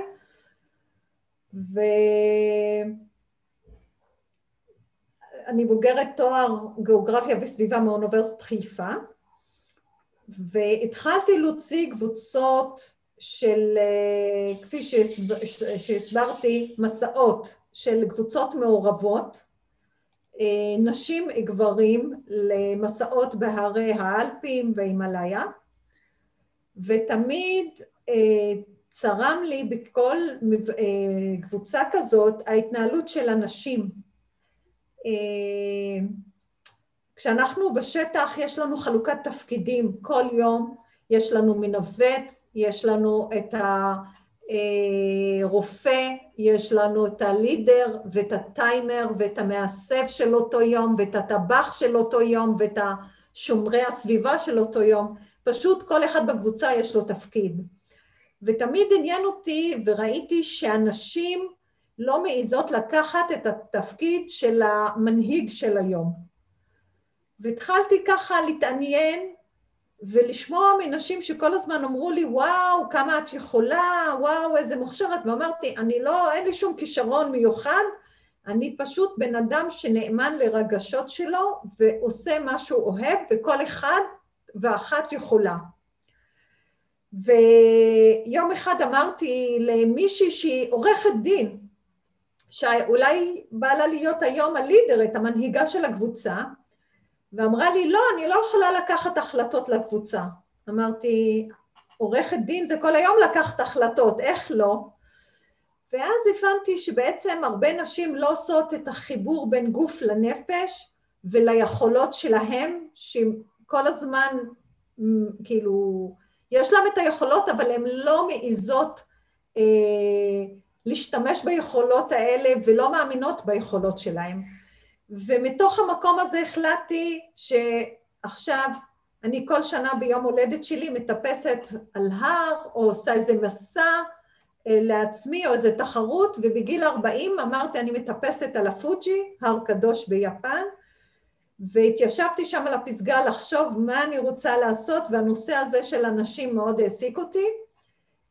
ואני בוגרת תואר גיאוגרפיה וסביבה מאוניברסיטת חיפה, והתחלתי להוציא קבוצות של, כפי שהסברתי, מסעות של קבוצות מעורבות, אה, נשים גברים למסעות בהרי האלפים והימאליה ותמיד אה, צרם לי בכל אה, קבוצה כזאת ההתנהלות של הנשים. כשאנחנו בשטח יש לנו חלוקת תפקידים כל יום, יש לנו מנווט, יש לנו את הרופא, יש לנו את הלידר ואת הטיימר ואת המאסף של אותו יום ואת הטבח של אותו יום ואת שומרי הסביבה של אותו יום, פשוט כל אחד בקבוצה יש לו תפקיד. ותמיד עניין אותי וראיתי שאנשים לא מעיזות לקחת את התפקיד של המנהיג של היום. והתחלתי ככה להתעניין ולשמוע מנשים שכל הזמן אמרו לי, וואו, כמה את יכולה, וואו, איזה מוכשרת, ואמרתי, אני לא, אין לי שום כישרון מיוחד, אני פשוט בן אדם שנאמן לרגשות שלו ועושה מה שהוא אוהב, וכל אחד ואחת יכולה. ויום אחד אמרתי למישהי שהיא עורכת דין, שאולי בא לה להיות היום הלידרית, המנהיגה של הקבוצה, ואמרה לי, לא, אני לא יכולה לקחת החלטות לקבוצה. אמרתי, עורכת דין זה כל היום לקחת החלטות, איך לא? ואז הבנתי שבעצם הרבה נשים לא עושות את החיבור בין גוף לנפש וליכולות שלהם, שכל הזמן, כאילו, יש להם את היכולות, אבל הן לא מעיזות אה, להשתמש ביכולות האלה ולא מאמינות ביכולות שלהן. ומתוך המקום הזה החלטתי שעכשיו אני כל שנה ביום הולדת שלי מטפסת על הר או עושה איזה מסע אה, לעצמי או איזה תחרות ובגיל 40 אמרתי אני מטפסת על הפוג'י, הר קדוש ביפן והתיישבתי שם על הפסגה לחשוב מה אני רוצה לעשות והנושא הזה של הנשים מאוד העסיק אותי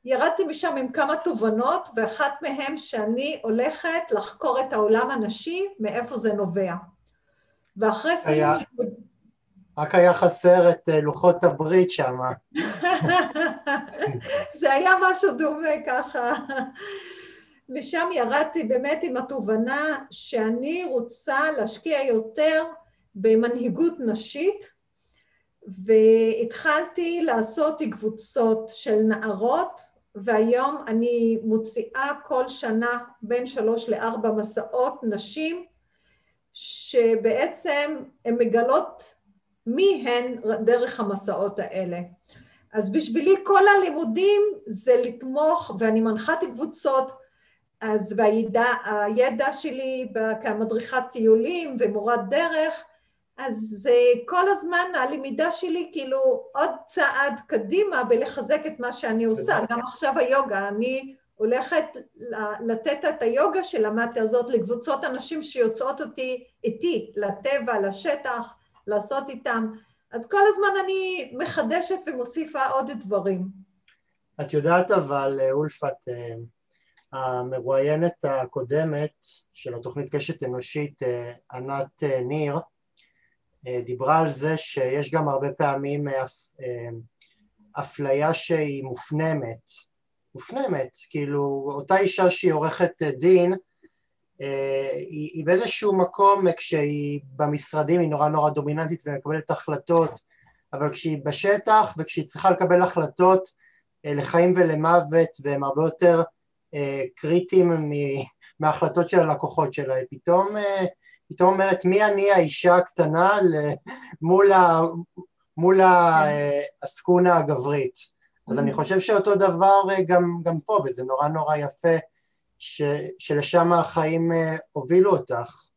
ירדתי משם עם כמה תובנות, ואחת מהן שאני הולכת לחקור את העולם הנשי, מאיפה זה נובע. ואחרי סיום... רק היה חסר את אה, לוחות הברית שם. <laughs> זה היה משהו דומה ככה. משם ירדתי באמת עם התובנה שאני רוצה להשקיע יותר במנהיגות נשית, והתחלתי לעשות קבוצות של נערות והיום אני מוציאה כל שנה בין שלוש לארבע מסעות נשים שבעצם הן מגלות מי הן דרך המסעות האלה. אז בשבילי כל הלימודים זה לתמוך, ואני מנחת קבוצות, אז והידע שלי כמדריכת טיולים ומורת דרך, אז כל הזמן הלמידה שלי כאילו עוד צעד קדימה בלחזק את מה שאני עושה, גם עכשיו היוגה, אני הולכת לתת את היוגה שלמדתי הזאת לקבוצות אנשים שיוצאות אותי איתי, לטבע, לשטח, לעשות איתם, אז כל הזמן אני מחדשת ומוסיפה עוד דברים. את יודעת אבל, אולפת, אה, המרואיינת הקודמת של התוכנית קשת אנושית, אה, ענת אה, ניר, דיברה על זה שיש גם הרבה פעמים אה, אה, אפליה שהיא מופנמת, מופנמת, כאילו אותה אישה שהיא עורכת דין היא, היא באיזשהו מקום כשהיא במשרדים היא נורא נורא דומיננטית ומקבלת החלטות אבל כשהיא בשטח וכשהיא צריכה לקבל החלטות לחיים ולמוות והם הרבה יותר קריטיים מההחלטות של הלקוחות שלה, פתאום פתאום אומרת מי אני האישה הקטנה מול, ה, מול העסקונה הגברית. אז אני חושב שאותו דבר אה, גם, גם פה, וזה נורא נורא יפה ש, שלשם החיים אה, הובילו אותך.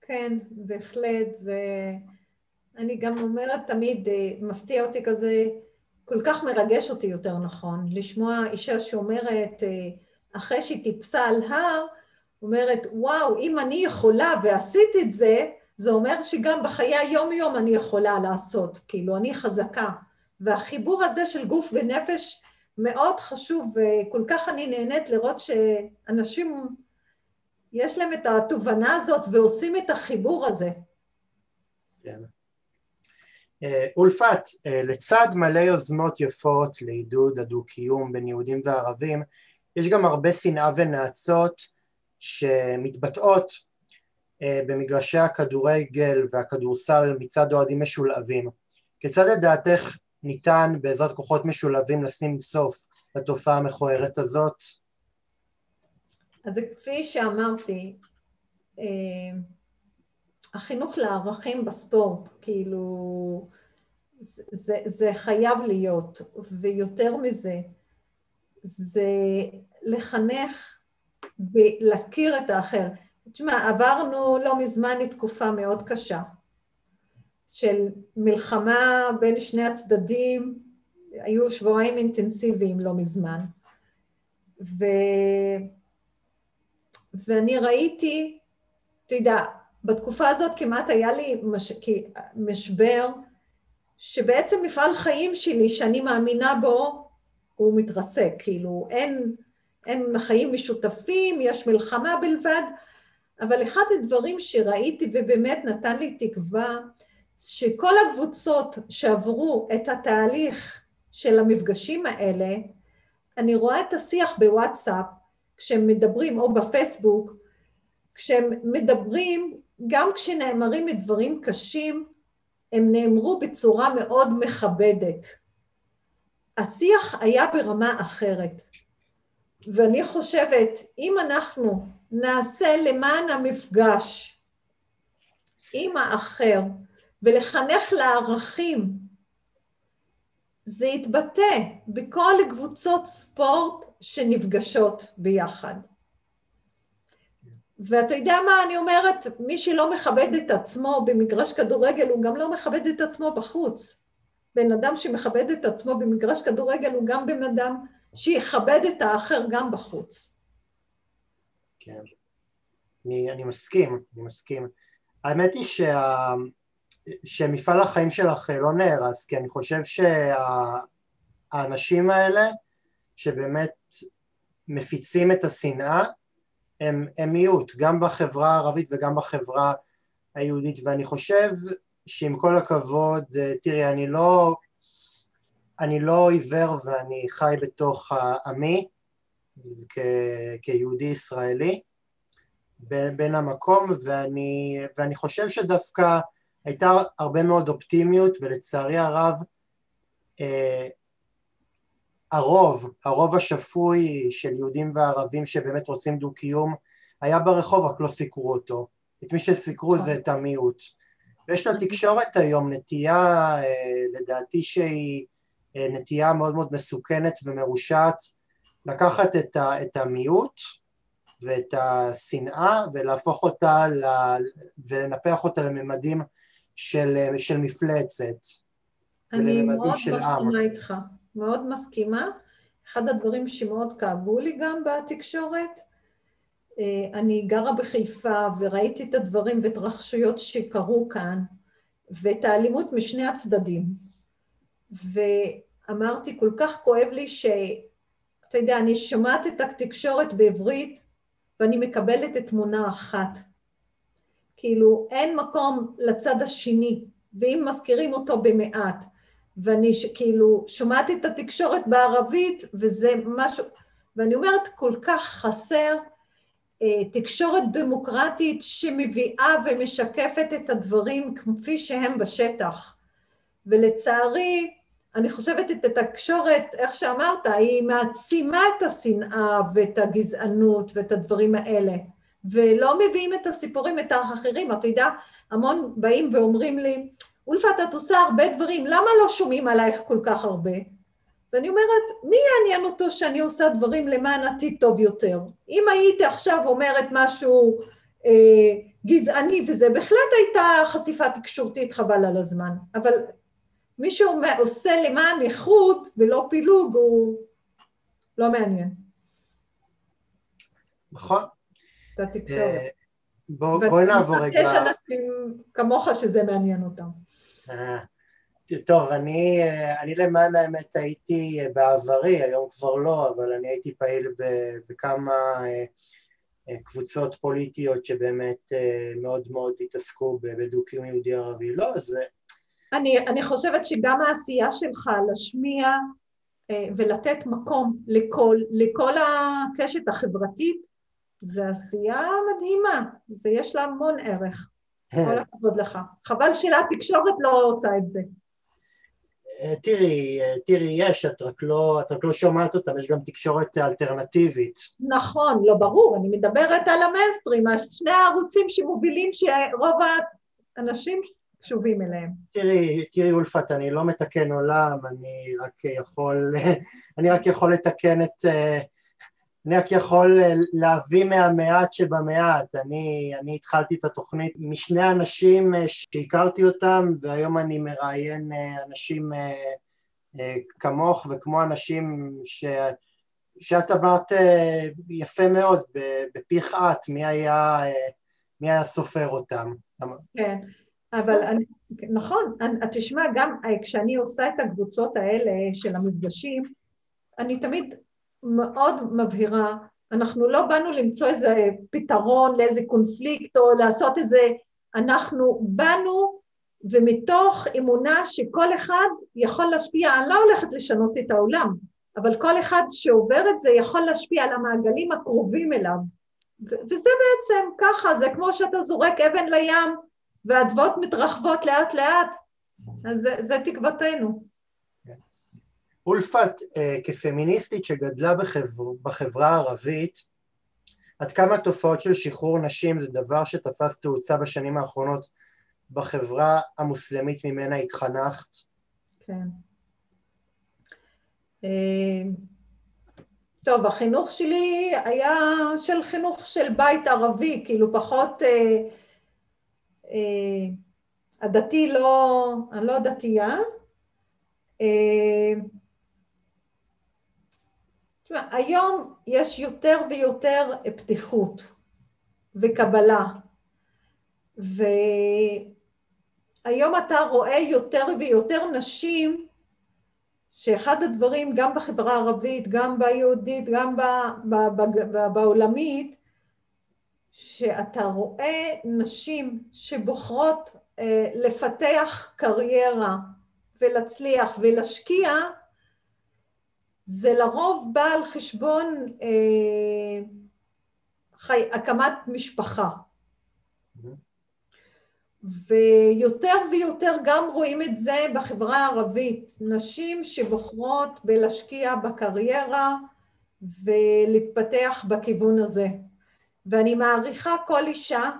כן, בהחלט, זה... אני גם אומרת תמיד, אה, מפתיע אותי כזה, כל כך מרגש אותי יותר נכון, לשמוע אישה שאומרת, אחרי שהיא טיפסה על הר, אומרת, וואו, אם אני יכולה ועשית את זה, זה אומר שגם בחיי היום-יום אני יכולה לעשות, כאילו, אני חזקה. והחיבור הזה של גוף ונפש מאוד חשוב, וכל כך אני נהנית לראות שאנשים, יש להם את התובנה הזאת ועושים את החיבור הזה. כן. אה, אולפת, אה, לצד מלא יוזמות יפות לעידוד הדו-קיום בין יהודים וערבים, יש גם הרבה שנאה ונאצות שמתבטאות אה, במגרשי הכדורגל והכדורסל מצד אוהדים משולהבים. כיצד לדעתך ניתן בעזרת כוחות משולהבים לשים סוף לתופעה המכוערת הזאת? אז כפי שאמרתי, אה, החינוך לערכים בספורט, כאילו, זה, זה חייב להיות, ויותר מזה, זה לחנך ולהכיר את האחר. תשמע, עברנו לא מזמן תקופה מאוד קשה של מלחמה בין שני הצדדים, היו שבועיים אינטנסיביים לא מזמן. ו... ואני ראיתי, אתה יודע, בתקופה הזאת כמעט היה לי מש... משבר, שבעצם מפעל חיים שלי, שאני מאמינה בו, הוא מתרסק, כאילו אין, אין חיים משותפים, יש מלחמה בלבד, אבל אחד הדברים שראיתי ובאמת נתן לי תקווה, שכל הקבוצות שעברו את התהליך של המפגשים האלה, אני רואה את השיח בוואטסאפ, כשהם מדברים, או בפייסבוק, כשהם מדברים, גם כשנאמרים דברים קשים, הם נאמרו בצורה מאוד מכבדת. השיח היה ברמה אחרת. ואני חושבת, אם אנחנו נעשה למען המפגש עם האחר ולחנך לערכים, זה יתבטא בכל קבוצות ספורט שנפגשות ביחד. ואתה יודע מה אני אומרת? מי שלא מכבד את עצמו במגרש כדורגל, הוא גם לא מכבד את עצמו בחוץ. בן אדם שמכבד את עצמו במגרש כדורגל הוא גם בן אדם שיכבד את האחר גם בחוץ. כן, אני, אני מסכים, אני מסכים. האמת היא שה, שמפעל החיים שלך לא נהרס, כי אני חושב שהאנשים האלה שבאמת מפיצים את השנאה הם, הם מיעוט, גם בחברה הערבית וגם בחברה היהודית, ואני חושב שעם כל הכבוד, תראי, אני לא, אני לא עיוור ואני חי בתוך עמי כ, כיהודי ישראלי בין, בין המקום, ואני, ואני חושב שדווקא הייתה הרבה מאוד אופטימיות, ולצערי הרב, אה, הרוב, הרוב השפוי של יהודים וערבים שבאמת רוצים דו-קיום היה ברחוב, רק לא סיקרו אותו. את מי שסיקרו זה את המיעוט. ויש לתקשורת היום נטייה, אה, לדעתי שהיא נטייה מאוד מאוד מסוכנת ומרושעת, לקחת את, ה, את המיעוט ואת השנאה ולהפוך אותה ל, ולנפח אותה לממדים של, של מפלצת. אני מאוד מסכימה איתך. מאוד מסכימה. אחד הדברים שמאוד כאבו לי גם בתקשורת, אה, אני גרה בחיפה וראיתי את הדברים והתרחשויות שקרו כאן, ואת האלימות משני הצדדים. ואמרתי, כל כך כואב לי ש... אתה יודע, אני שומעת את התקשורת בעברית ואני מקבלת את תמונה אחת. כאילו, אין מקום לצד השני, ואם מזכירים אותו במעט, ואני ש, כאילו שומעת את התקשורת בערבית וזה משהו, ואני אומרת כל כך חסר אה, תקשורת דמוקרטית שמביאה ומשקפת את הדברים כפי שהם בשטח. ולצערי, אני חושבת את התקשורת, איך שאמרת, היא מעצימה את השנאה ואת הגזענות ואת הדברים האלה, ולא מביאים את הסיפורים, את האחרים. אתה יודע, המון באים ואומרים לי, אולפת, את עושה הרבה דברים, למה לא שומעים עלייך כל כך הרבה? ואני אומרת, מי יעניין אותו שאני עושה דברים למען עתיד טוב יותר? אם הייתי עכשיו אומרת משהו אה, גזעני וזה, בהחלט הייתה חשיפה תקשורתית חבל על הזמן, אבל מי שעושה למען איכות ולא פילוג הוא לא מעניין. נכון. את התקשורת. אה, בואי נעבור רגע. יש אנשים כמוך שזה מעניין אותם. אה, טוב, אני, אני למען האמת הייתי בעברי, היום כבר לא, אבל אני הייתי פעיל בכמה אה, קבוצות פוליטיות שבאמת אה, מאוד מאוד התעסקו בדו-קיום יהודי-ערבי. לא, אז... אני, אני חושבת שגם העשייה שלך להשמיע ולתת מקום לכל, לכל הקשת החברתית, זה עשייה מדהימה, זה יש לה המון ערך. כל הכבוד לך. חבל שהתקשורת לא עושה את זה. אה, תראי, אה, תראי, יש, את רק, לא, את רק לא שומעת אותם, יש גם תקשורת אלטרנטיבית. נכון, לא ברור, אני מדברת על המיינסטרים, שני הערוצים שמובילים שרוב האנשים קשובים אליהם. תראי, תראי אולפת, אני לא מתקן עולם, אני רק יכול, <laughs> אני רק יכול לתקן את, אה, אני רק יכול אה, להביא מהמעט שבמעט, אני, אני התחלתי את התוכנית משני אנשים אה, שהכרתי אותם והיום אני מראיין אנשים כמוך וכמו אנשים ש, שאת אמרת יפה מאוד בפיך את, מי היה, מי היה סופר אותם. כן, אבל אני, נכון, אני, תשמע, גם כשאני עושה את הקבוצות האלה של המפגשים, אני תמיד מאוד מבהירה, אנחנו לא באנו למצוא איזה פתרון לאיזה קונפליקט או לעשות איזה, אנחנו באנו ומתוך אמונה שכל אחד יכול להשפיע, אני לא הולכת לשנות את העולם, אבל כל אחד שעובר את זה יכול להשפיע על המעגלים הקרובים אליו. וזה בעצם ככה, זה כמו שאתה זורק אבן לים והאדוות מתרחבות לאט לאט, אז זה, זה תקוותנו. אולפת, אה, כפמיניסטית שגדלה בחבר, בחברה הערבית, עד כמה תופעות של שחרור נשים זה דבר שתפס תאוצה בשנים האחרונות בחברה המוסלמית ממנה התחנכת? כן. אה, טוב, החינוך שלי היה של חינוך של בית ערבי, כאילו פחות... אה, אה, הדתי לא... אני לא דתייה. תשמע, היום יש יותר ויותר פתיחות וקבלה, והיום אתה רואה יותר ויותר נשים שאחד הדברים, גם בחברה הערבית, גם ביהודית, גם בעולמית, שאתה רואה נשים שבוחרות אה, לפתח קריירה ולהצליח ולהשקיע, זה לרוב בא על חשבון אה, חי, הקמת משפחה. ויותר ויותר גם רואים את זה בחברה הערבית, נשים שבוחרות בלהשקיע בקריירה ולהתפתח בכיוון הזה. ואני מעריכה כל אישה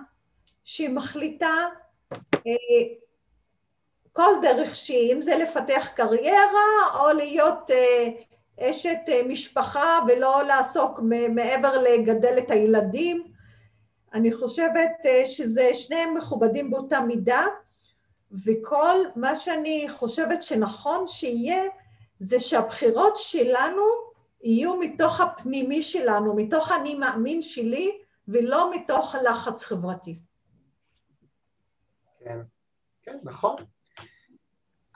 שהיא מחליטה אה, כל דרך שהיא, אם זה לפתח קריירה או להיות אה, אשת אה, משפחה ולא לעסוק מעבר לגדל את הילדים, אני חושבת שזה שניהם מכובדים באותה מידה, וכל מה שאני חושבת שנכון שיהיה, זה שהבחירות שלנו יהיו מתוך הפנימי שלנו, מתוך אני מאמין שלי, ולא מתוך לחץ חברתי. כן, כן, נכון.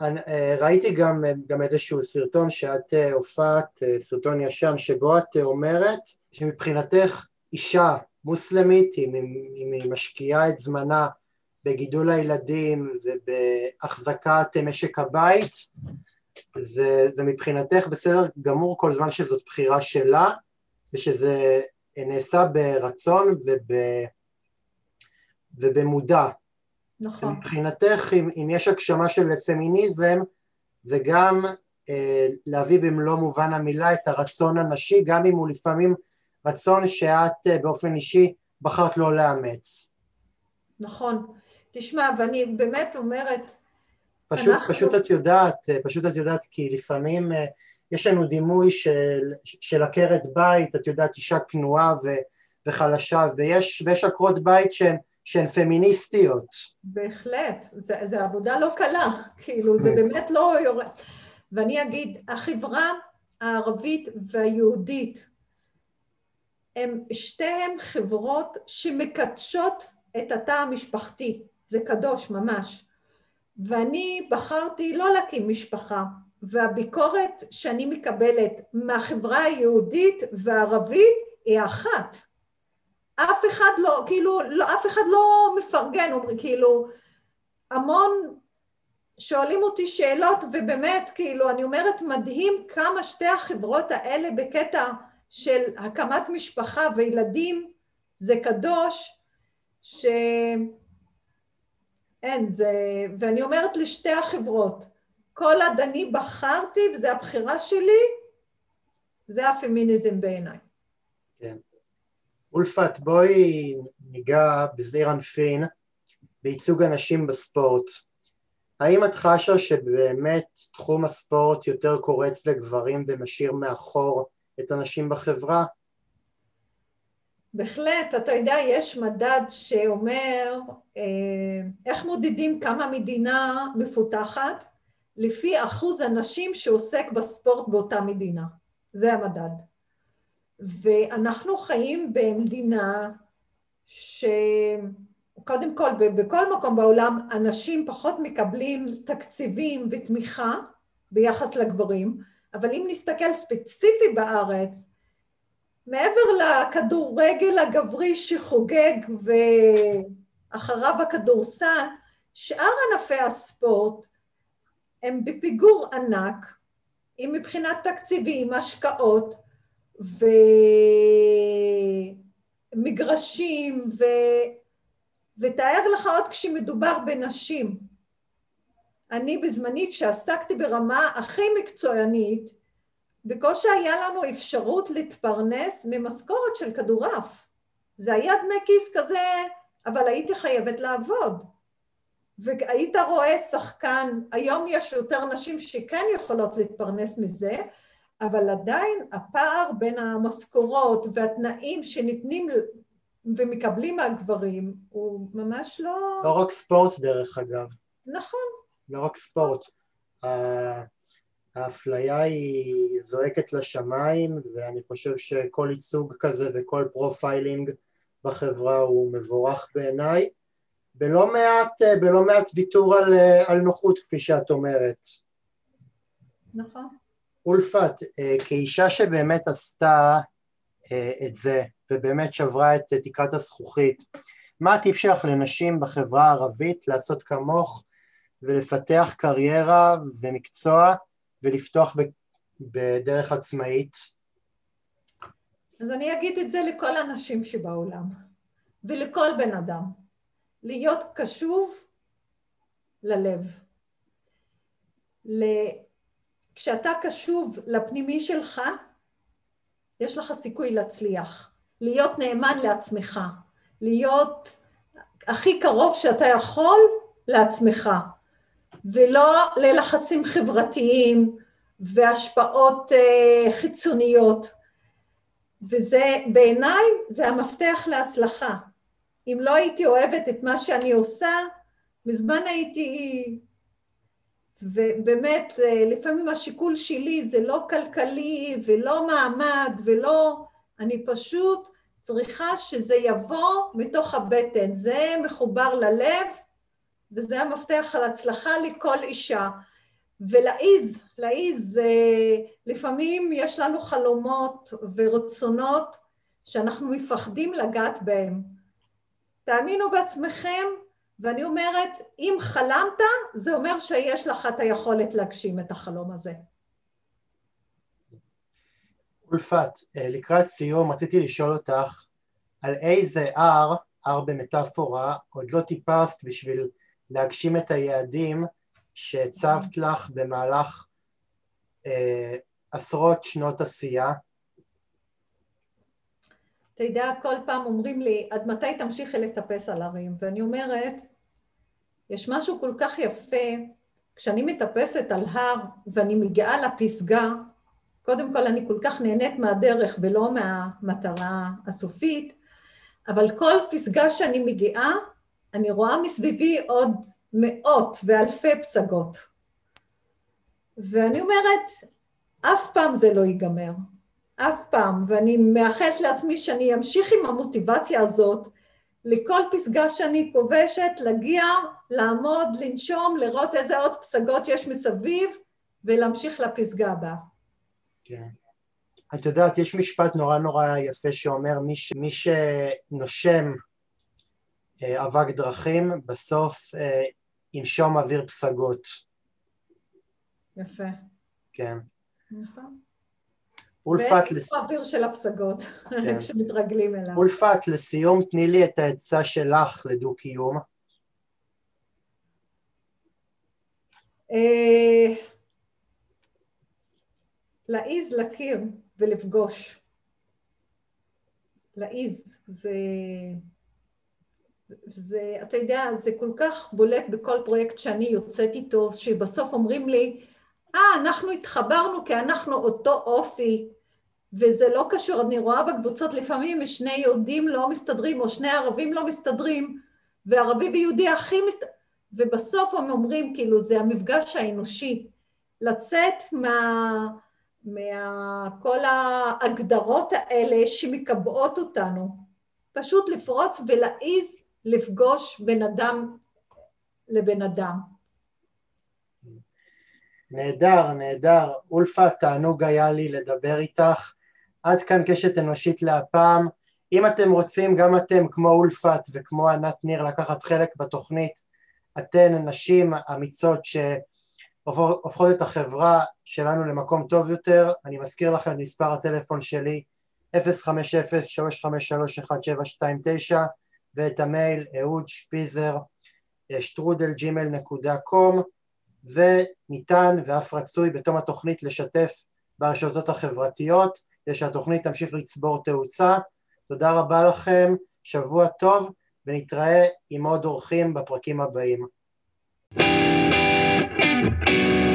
אה, ראיתי גם, גם איזשהו סרטון שאת אה, הופעת, סרטון ישן, שבו את אומרת שמבחינתך אישה מוסלמית, אם, אם היא משקיעה את זמנה בגידול הילדים ובהחזקת משק הבית, זה, זה מבחינתך בסדר גמור כל זמן שזאת בחירה שלה ושזה נעשה ברצון וב, ובמודע. נכון. מבחינתך, אם, אם יש הגשמה של פמיניזם, זה גם אה, להביא במלוא מובן המילה את הרצון הנשי, גם אם הוא לפעמים רצון שאת אה, באופן אישי בחרת לא לאמץ. נכון. תשמע, ואני באמת אומרת... פשוט, אנחנו... פשוט את יודעת, אה, פשוט את יודעת, כי לפעמים אה, יש לנו דימוי של, של עקרת בית, את יודעת, אישה כנועה ו, וחלשה, ויש, ויש עקרות בית שהן, שהן פמיניסטיות. בהחלט, זו עבודה לא קלה, כאילו, זה באמת לא יורד. ואני אגיד, החברה הערבית והיהודית הם שתיהן חברות שמקדשות את התא המשפחתי, זה קדוש ממש. ואני בחרתי לא להקים משפחה, והביקורת שאני מקבלת מהחברה היהודית והערבית היא אחת. אף אחד לא, כאילו, לא, אף אחד לא מפרגן, אומרים, כאילו, המון שואלים אותי שאלות, ובאמת, כאילו, אני אומרת, מדהים כמה שתי החברות האלה בקטע של הקמת משפחה וילדים זה קדוש, שאין, זה... ואני אומרת לשתי החברות, כל עד אני בחרתי וזו הבחירה שלי, זה הפמיניזם בעיניי. כן. אולפת, בואי ניגע בזעיר אנפין בייצוג הנשים בספורט. האם את חשה שבאמת תחום הספורט יותר קורץ לגברים ומשאיר מאחור את הנשים בחברה? בהחלט, אתה יודע, יש מדד שאומר אה, איך מודדים כמה מדינה מפותחת לפי אחוז הנשים שעוסק בספורט באותה מדינה. זה המדד. ואנחנו חיים במדינה ש... קודם כל, בכל מקום בעולם אנשים פחות מקבלים תקציבים ותמיכה ביחס לגברים, אבל אם נסתכל ספציפי בארץ, מעבר לכדורגל הגברי שחוגג ואחריו הכדורסל, שאר ענפי הספורט הם בפיגור ענק, אם מבחינת תקציבים, השקעות ומגרשים ו... ותאר לך עוד כשמדובר בנשים. אני בזמני כשעסקתי ברמה הכי מקצוענית, בקושי היה לנו אפשרות להתפרנס ממשכורת של כדורעף. זה היה דמי כיס כזה, אבל הייתי חייבת לעבוד. והיית רואה שחקן, היום יש יותר נשים שכן יכולות להתפרנס מזה, אבל עדיין הפער בין המשכורות והתנאים שניתנים ומקבלים מהגברים הוא ממש לא... לא רק ספורט דרך אגב. נכון. לא רק ספורט. האפליה היא זועקת לשמיים ואני חושב שכל ייצוג כזה וכל profiling בחברה הוא מבורך בעיניי בלא מעט, בלא מעט ויתור על, על נוחות כפי שאת אומרת. נכון. אולפת, כאישה שבאמת עשתה את זה ובאמת שברה את תקרת הזכוכית, מה הטיפ שלך לנשים בחברה הערבית לעשות כמוך ולפתח קריירה ומקצוע ולפתוח בדרך עצמאית? אז אני אגיד את זה לכל הנשים שבעולם ולכל בן אדם, להיות קשוב ללב. כשאתה קשוב לפנימי שלך, יש לך סיכוי להצליח, להיות נאמן לעצמך, להיות הכי קרוב שאתה יכול לעצמך. ולא ללחצים חברתיים והשפעות אה, חיצוניות. וזה בעיניי זה המפתח להצלחה. אם לא הייתי אוהבת את מה שאני עושה, מזמן הייתי... ובאמת, אה, לפעמים השיקול שלי זה לא כלכלי ולא מעמד ולא... אני פשוט צריכה שזה יבוא מתוך הבטן. זה מחובר ללב, וזה המפתח על הצלחה לכל אישה. ולעיז, לעיז, לפעמים יש לנו חלומות ורצונות שאנחנו מפחדים לגעת בהם. תאמינו בעצמכם, ואני אומרת, אם חלמת, זה אומר שיש לך את היכולת להגשים את החלום הזה. אולפת, לקראת סיום רציתי לשאול אותך על איזה הר, הר במטאפורה, עוד לא טיפסת בשביל להגשים את היעדים שהצבת לך במהלך אה, עשרות שנות עשייה? אתה יודע, כל פעם אומרים לי, עד מתי תמשיכי לטפס על הרים? ואני אומרת, יש משהו כל כך יפה, כשאני מטפסת על הר ואני מגיעה לפסגה, קודם כל אני כל כך נהנית מהדרך ולא מהמטרה הסופית, אבל כל פסגה שאני מגיעה, אני רואה מסביבי עוד מאות ואלפי פסגות. ואני אומרת, אף פעם זה לא ייגמר, אף פעם, ואני מאחלת לעצמי שאני אמשיך עם המוטיבציה הזאת לכל פסגה שאני כובשת, להגיע, לעמוד, לנשום, לראות איזה עוד פסגות יש מסביב ולהמשיך לפסגה הבאה. כן. את יודעת, יש משפט נורא נורא יפה שאומר מי, ש... מי שנושם אה, אבק דרכים, בסוף אה, ינשום אוויר פסגות. יפה. כן. נכון. אולפת... לס... האוויר של הפסגות, כן. <laughs> כשמתרגלים אליו. אולפת, לסיום תני לי את העצה שלך לדו-קיום. אה, להעיז להכיר ולפגוש. להעיז, זה... זה, אתה יודע, זה כל כך בולט בכל פרויקט שאני יוצאת איתו, שבסוף אומרים לי, אה, ah, אנחנו התחברנו כי אנחנו אותו אופי, וזה לא קשור, אני רואה בקבוצות לפעמים שני יהודים לא מסתדרים, או שני ערבים לא מסתדרים, וערבי ויהודי הכי מסתדרים, ובסוף הם אומרים, כאילו, זה המפגש האנושי, לצאת מה... מכל ההגדרות האלה שמקבעות אותנו, פשוט לפרוץ ולהעיז לפגוש בן אדם לבן אדם. נהדר, נהדר. אולפה, תענוג היה לי לדבר איתך. עד כאן קשת אנושית להפעם. אם אתם רוצים, גם אתם, כמו אולפת וכמו ענת ניר, לקחת חלק בתוכנית, אתן נשים אמיצות שהופכות את החברה שלנו למקום טוב יותר, אני מזכיר לכם את מספר הטלפון שלי 050-353-1729 ואת המייל אהוד שפיזר שטרודל ג'ימל נקודה קום וניתן ואף רצוי בתום התוכנית לשתף ברשתות החברתיות כדי שהתוכנית תמשיך לצבור תאוצה. תודה רבה לכם, שבוע טוב, ונתראה עם עוד אורחים בפרקים הבאים. thank you